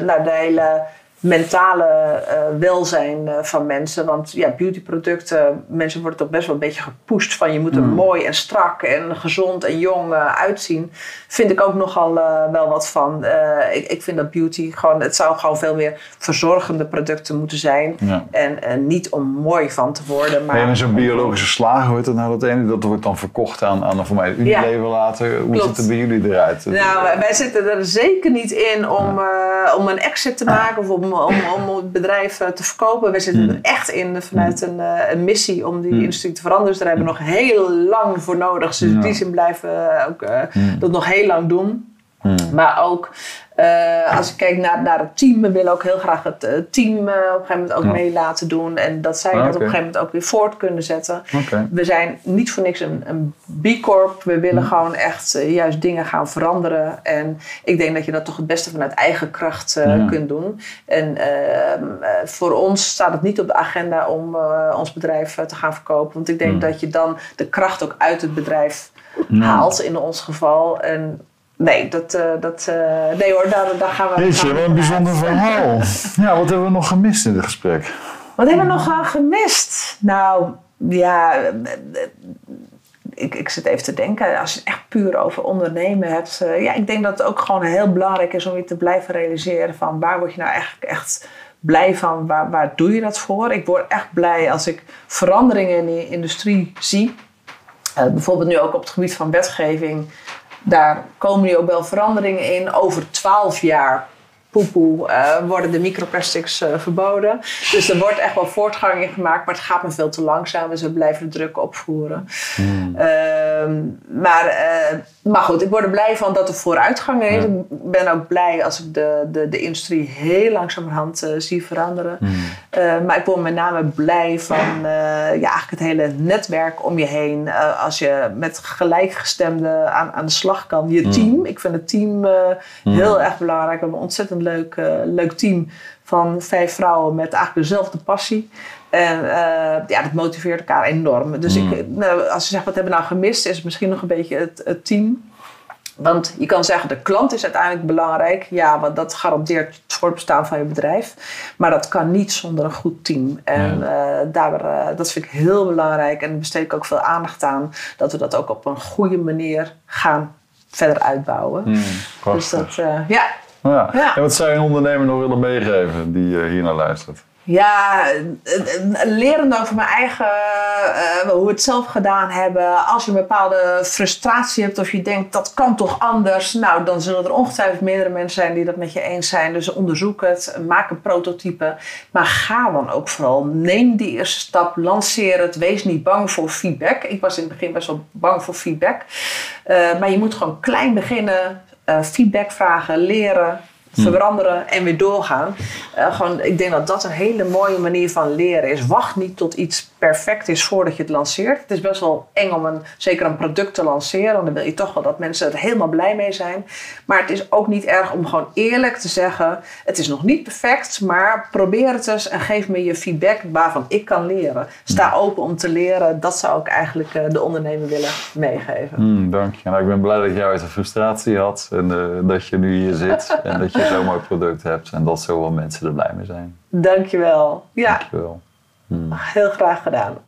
Speaker 2: nou, de hele mentale eh, welzijn eh, van mensen. Want ja, beautyproducten, mensen worden toch best wel een beetje gepusht van je moet er mooi en strak en gezond en jong eh, uitzien. Vind ik ook nogal wel wat van. Ik, ik vind dat beauty gewoon, het zou gewoon veel meer verzorgende producten moeten zijn.
Speaker 1: Ja.
Speaker 2: En niet om mooi van te worden. Maar
Speaker 1: Nee, zo'n biologische slager, hoe heet dat nou dat ene? Dat wordt dan verkocht aan, aan voor mij Unilever later. Hoe
Speaker 2: Klopt.
Speaker 1: ziet het bij jullie eruit?
Speaker 2: Nou, wij, zitten er zeker niet in om, om een exit te maken of om, om, om het bedrijf eh, te verkopen. Wij zitten er echt in vanuit een, eh, een missie om die industrie te veranderen. Dus daar hebben we nog heel lang voor nodig. Dus in die zin blijven we ook eh, dat nog heel lang doen. Maar ook eh, als ik kijk naar, naar het team, we willen ook heel graag het eh, team eh, op een gegeven moment ook
Speaker 1: Ja.
Speaker 2: mee laten doen. En dat zij
Speaker 1: Ah,
Speaker 2: dat op een gegeven moment ook weer voort kunnen zetten. We zijn niet voor niks een, een B-corp. We willen
Speaker 1: Hm.
Speaker 2: gewoon echt juist dingen gaan veranderen. En ik denk dat je dat toch het beste vanuit eigen kracht
Speaker 1: Ja.
Speaker 2: kunt doen. En ehm, eh, voor ons staat het niet op de agenda om ons bedrijf te gaan verkopen. Want ik denk dat je dan de kracht ook uit het bedrijf haalt in ons geval. En nee, dat, eh, dat, eh, nee hoor, daar, daar gaan we.
Speaker 1: Jeetje, wat een bijzonder verhaal. Ja, wat hebben we nog gemist in dit gesprek?
Speaker 2: Wat hebben we nog aan gemist? Nou, ja, eh, eh, ik, ik zit even te denken. Als je het echt puur over ondernemen hebt. eh, ja, ik denk dat het ook gewoon heel belangrijk is om je te blijven realiseren van waar word je nou eigenlijk echt blij van? Waar, waar doe je dat voor? Ik word echt blij als ik veranderingen in de industrie zie. Eh, bijvoorbeeld nu ook op het gebied van wetgeving. Daar komen nu ook wel veranderingen in. Over twaalf jaar poepoe eh, worden de microplastics eh, verboden. Dus er wordt echt wel voortgang in gemaakt, maar het gaat me veel te langzaam. Dus we blijven de druk opvoeren. Ehm, maar, eh, maar goed, ik word er blij van dat er vooruitgang is. Ik ben ook blij als ik de, de, de industrie heel langzamerhand eh, zie veranderen. Eh, maar ik word met name blij van ja, eigenlijk het hele netwerk om je heen. Als je met gelijkgestemden aan, aan de slag kan. Je team, ik vind het team eh, heel erg belangrijk. We hebben een ontzettend leuk, leuk team van vijf vrouwen met eigenlijk dezelfde passie. En uh, ja, dat motiveert elkaar enorm. Dus ik, nou, als je zegt wat hebben we nou gemist, is het misschien nog een beetje het, het team. Want je kan zeggen, de klant is uiteindelijk belangrijk. Ja, want dat garandeert het voortbestaan van je bedrijf. Maar dat kan niet zonder een goed team. En ja. uh, daar, uh, dat vind ik heel belangrijk. En daar besteed ik ook veel aandacht aan. Dat we dat ook op een goede manier gaan verder uitbouwen.
Speaker 1: Mm,
Speaker 2: dus dat, uh, ja.
Speaker 1: Ja. ja. En wat zou je een ondernemer nog willen meegeven die hier naar luistert?
Speaker 2: Ja, lerend over mijn eigen, uh, hoe we het zelf gedaan hebben. Als je een bepaalde frustratie hebt of je denkt dat kan toch anders. Nou, dan zullen er ongetwijfeld meerdere mensen zijn die dat met je eens zijn. Dus onderzoek het, maak een prototype. Maar ga dan ook vooral. Neem die eerste stap, lanceer het. Wees niet bang voor feedback. Ik was in het begin best wel bang voor feedback. Maar je moet gewoon klein beginnen. Feedback vragen, leren veranderen en weer doorgaan. Uh, gewoon, ik denk dat dat een hele mooie manier van leren is. Wacht niet tot iets perfect is voordat je het lanceert. Het is best wel eng om een, zeker een product te lanceren. Dan wil je toch wel dat mensen er helemaal blij mee zijn. Maar het is ook niet erg om gewoon eerlijk te zeggen... het is nog niet perfect, maar probeer het eens... en geef me je feedback waarvan ik kan leren. Sta open om te leren. Dat zou ik eigenlijk uh, de ondernemer willen meegeven.
Speaker 1: Mm, dank je. Nou, ik ben blij dat jij uit de frustratie had... en uh, dat je nu hier zit en dat je zo'n mooi product hebt... en dat zoveel mensen er blij mee zijn.
Speaker 2: Dankjewel. Ja.
Speaker 1: Dankjewel.
Speaker 2: Heel graag gedaan.